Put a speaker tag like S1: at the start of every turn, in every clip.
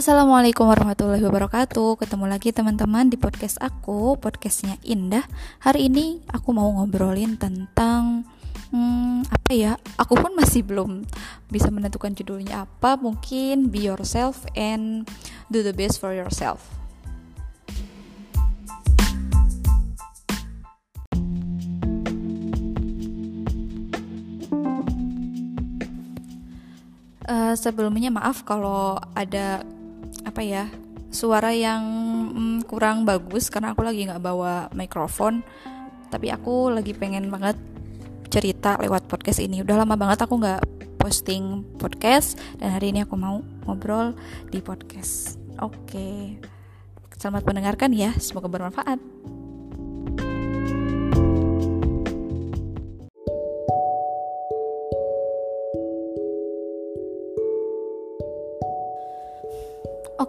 S1: Assalamualaikum warahmatullahi wabarakatuh. Ketemu lagi teman-teman di podcast aku. Podcastnya Indah. Hari ini aku mau ngobrolin tentang hmm, Apa ya? Aku pun masih belum bisa menentukan judulnya apa. Mungkin be yourself and do the best for yourself. Uh, sebelumnya maaf kalau ada apa ya suara yang mm, kurang bagus karena aku lagi nggak bawa mikrofon. Tapi aku lagi pengen banget cerita lewat podcast ini. Udah lama banget aku nggak posting podcast dan hari ini aku mau ngobrol di podcast. Oke selamat mendengarkan ya. Semoga bermanfaat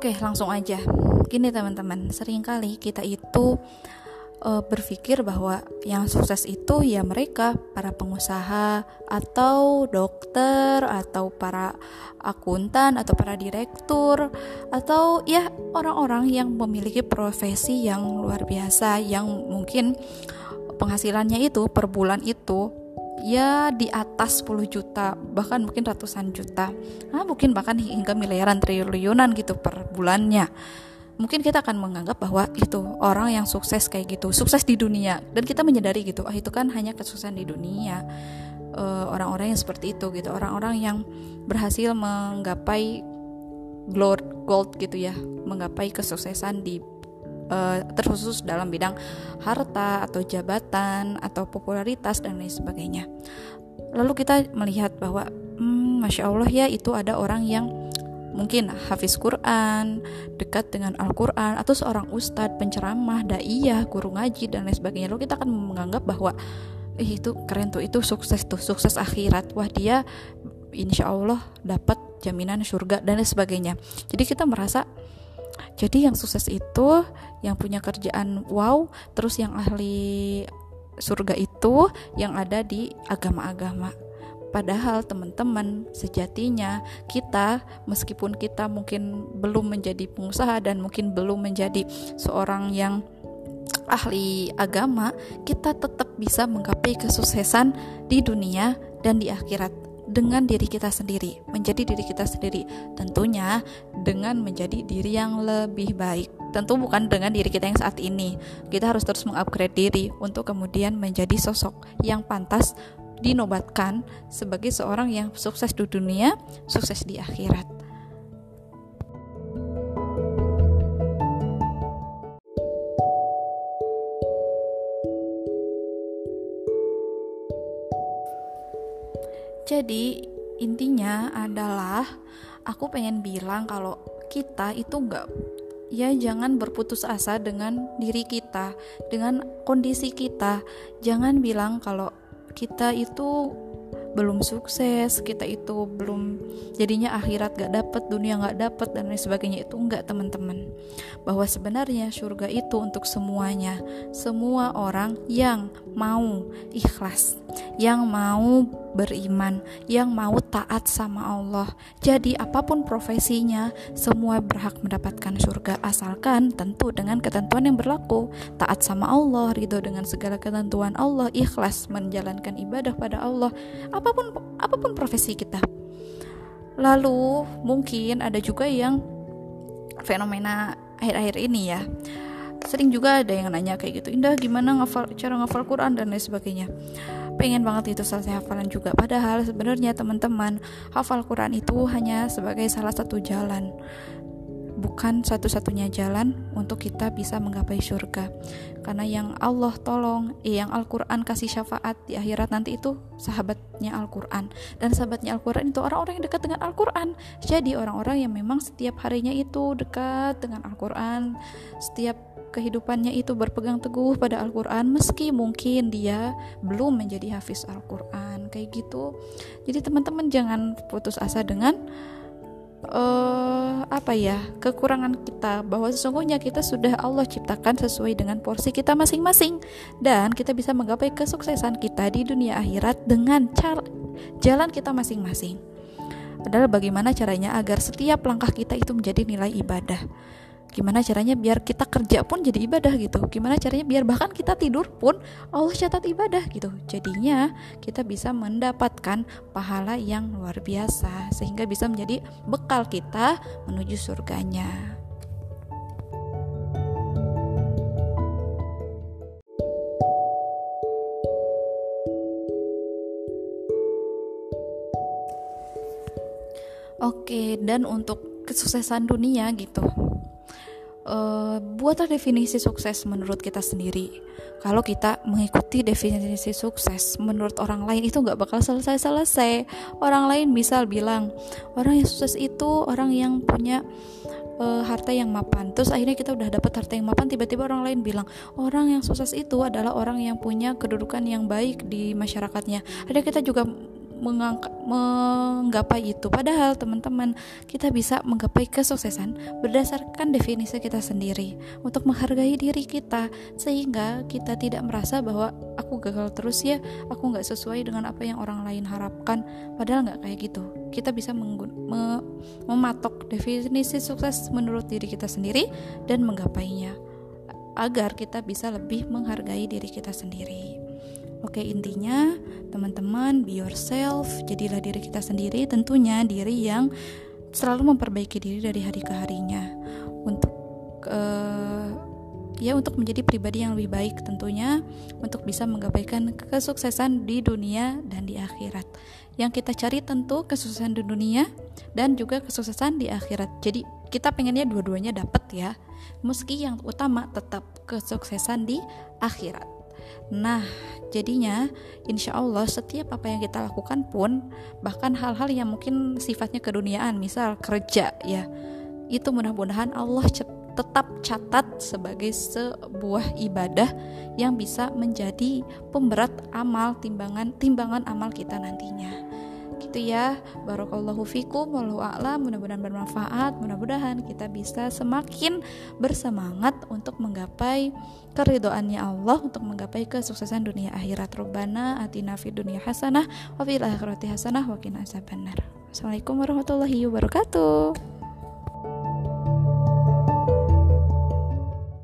S1: Oke, langsung aja. Gini teman-teman, sering kali kita itu uh, berpikir bahwa yang sukses itu ya mereka para pengusaha atau dokter atau para akuntan atau para direktur atau ya orang-orang yang memiliki profesi yang luar biasa yang mungkin penghasilannya itu per bulan itu ya di atas 10 juta bahkan mungkin ratusan juta. Nah, mungkin bahkan hingga miliaran triliunan gitu per bulannya. Mungkin kita akan menganggap bahwa itu orang yang sukses kayak gitu sukses di dunia. Dan kita menyadari gitu ah itu kan hanya kesuksesan di dunia. Eh, orang-orang yang seperti itu gitu orang-orang yang berhasil menggapai gold gitu ya menggapai kesuksesan di uh, terkhusus dalam bidang harta atau jabatan atau popularitas dan lain sebagainya. Lalu kita melihat bahwa, hmm, masya Allah ya itu ada orang yang mungkin hafiz Quran, dekat dengan Al-Quran, atau seorang ustadz, penceramah, daiyah, guru ngaji, dan lain sebagainya. Lalu kita akan menganggap bahwa eh, itu keren tuh, itu sukses tuh, sukses akhirat. Wah dia insya Allah dapat jaminan surga dan lain sebagainya. Jadi kita merasa jadi yang sukses itu yang punya kerjaan wow, terus yang ahli surga itu yang ada di agama-agama. Padahal teman-teman sejatinya kita meskipun kita mungkin belum menjadi pengusaha dan mungkin belum menjadi seorang yang ahli agama, kita tetap bisa menggapai kesuksesan di dunia dan di akhirat dengan diri kita sendiri, menjadi diri kita sendiri. Tentunya dengan menjadi diri yang lebih baik. Tentu bukan dengan diri kita yang saat ini. Kita harus terus mengupgrade diri untuk kemudian menjadi sosok yang pantas dinobatkan sebagai seorang yang sukses di dunia, sukses di akhirat. Jadi intinya adalah aku pengen bilang kalau kita itu nggak ya jangan berputus asa dengan diri kita, dengan kondisi kita. Jangan bilang kalau kita itu belum sukses, kita itu belum jadinya akhirat gak dapet, dunia gak dapet dan lain sebagainya itu enggak teman-teman. Bahwa sebenarnya surga itu untuk semuanya, semua orang yang mau ikhlas, yang mau beriman, yang mau taat sama Allah. Jadi apa pun profesinya, semua berhak mendapatkan surga asalkan tentu dengan ketentuan yang berlaku. Taat sama Allah, ridho dengan segala ketentuan Allah, ikhlas menjalankan ibadah pada Allah. Apa pun apa pun profesi kita. Lalu mungkin ada juga yang fenomena akhir-akhir ini ya. Sering juga ada yang nanya kayak gitu Indah gimana ngafal cara ngafal Quran? dan lain sebagainya. Pengen banget itu selesai hafalan juga. Padahal sebenarnya teman-teman hafal Quran itu hanya sebagai salah satu jalan bukan satu-satunya jalan untuk kita bisa menggapai surga. Karena yang Allah tolong eh, yang Al-Quran kasih syafaat di akhirat nanti itu sahabatnya Al-Quran. Dan sahabatnya Al-Quran itu orang-orang yang dekat dengan Al-Quran. Jadi orang-orang yang memang setiap harinya itu dekat dengan Al-Quran setiap kehidupannya itu berpegang teguh pada Al-Quran meski mungkin dia belum menjadi hafiz Al-Quran. Kayak gitu. Jadi teman-teman jangan putus asa dengan uh, apa ya kekurangan kita bahwa sesungguhnya kita sudah Allah ciptakan sesuai dengan porsi kita masing-masing. Dan kita bisa menggapai kesuksesan kita di dunia akhirat dengan cara jalan kita masing-masing. Padahal bagaimana caranya agar setiap langkah kita itu menjadi nilai ibadah gimana caranya biar kita kerja pun jadi ibadah gitu. Gimana caranya biar bahkan kita tidur pun Allah catat ibadah gitu. Jadinya kita bisa mendapatkan pahala yang luar biasa sehingga bisa menjadi bekal kita menuju surganya. Oke, dan untuk kesuksesan dunia gitu uh, buatlah definisi sukses menurut kita sendiri. Kalau kita mengikuti definisi sukses menurut orang lain itu nggak bakal selesai-selesai. Orang lain bisa bilang orang yang sukses itu orang yang punya uh, harta yang mapan. Terus akhirnya kita udah dapat harta yang mapan, tiba-tiba orang lain bilang orang yang sukses itu adalah orang yang punya kedudukan yang baik di masyarakatnya. Ada kita juga menggapai itu. Padahal teman-teman, kita bisa menggapai kesuksesan berdasarkan definisi kita sendiri untuk menghargai diri kita sehingga kita tidak merasa bahwa aku gagal terus ya, aku nggak sesuai dengan apa yang orang lain harapkan. Padahal nggak kayak gitu. Kita bisa me mematok definisi sukses menurut diri kita sendiri dan menggapainya agar kita bisa lebih menghargai diri kita sendiri. Oke, intinya teman-teman be yourself, jadilah diri kita sendiri, tentunya diri yang selalu memperbaiki diri dari hari ke harinya untuk uh, ya untuk menjadi pribadi yang lebih baik tentunya untuk bisa menggapaikan kesuksesan di dunia dan di akhirat. Yang kita cari tentu kesuksesan di dunia dan juga kesuksesan di akhirat. Jadi kita pengennya dua-duanya dapat ya. Meski yang utama tetap kesuksesan di akhirat. Nah, jadinya insya Allah setiap apa yang kita lakukan pun bahkan hal-hal yang mungkin sifatnya keduniaan, misal kerja ya, itu mudah-mudahan Allah tetap catat sebagai sebuah ibadah yang bisa menjadi pemberat amal timbangan timbangan amal kita nantinya gitu ya. Barakallahu fikum wallahu a'lam. Mudah-mudahan bermanfaat. Mudah-mudahan kita bisa semakin bersemangat untuk menggapai keridoannya Allah untuk menggapai kesuksesan dunia akhirat. Rabbana atina fid dunia hasanah wa fil akhirati hasanah wa qina Assalamualaikum warahmatullahi wabarakatuh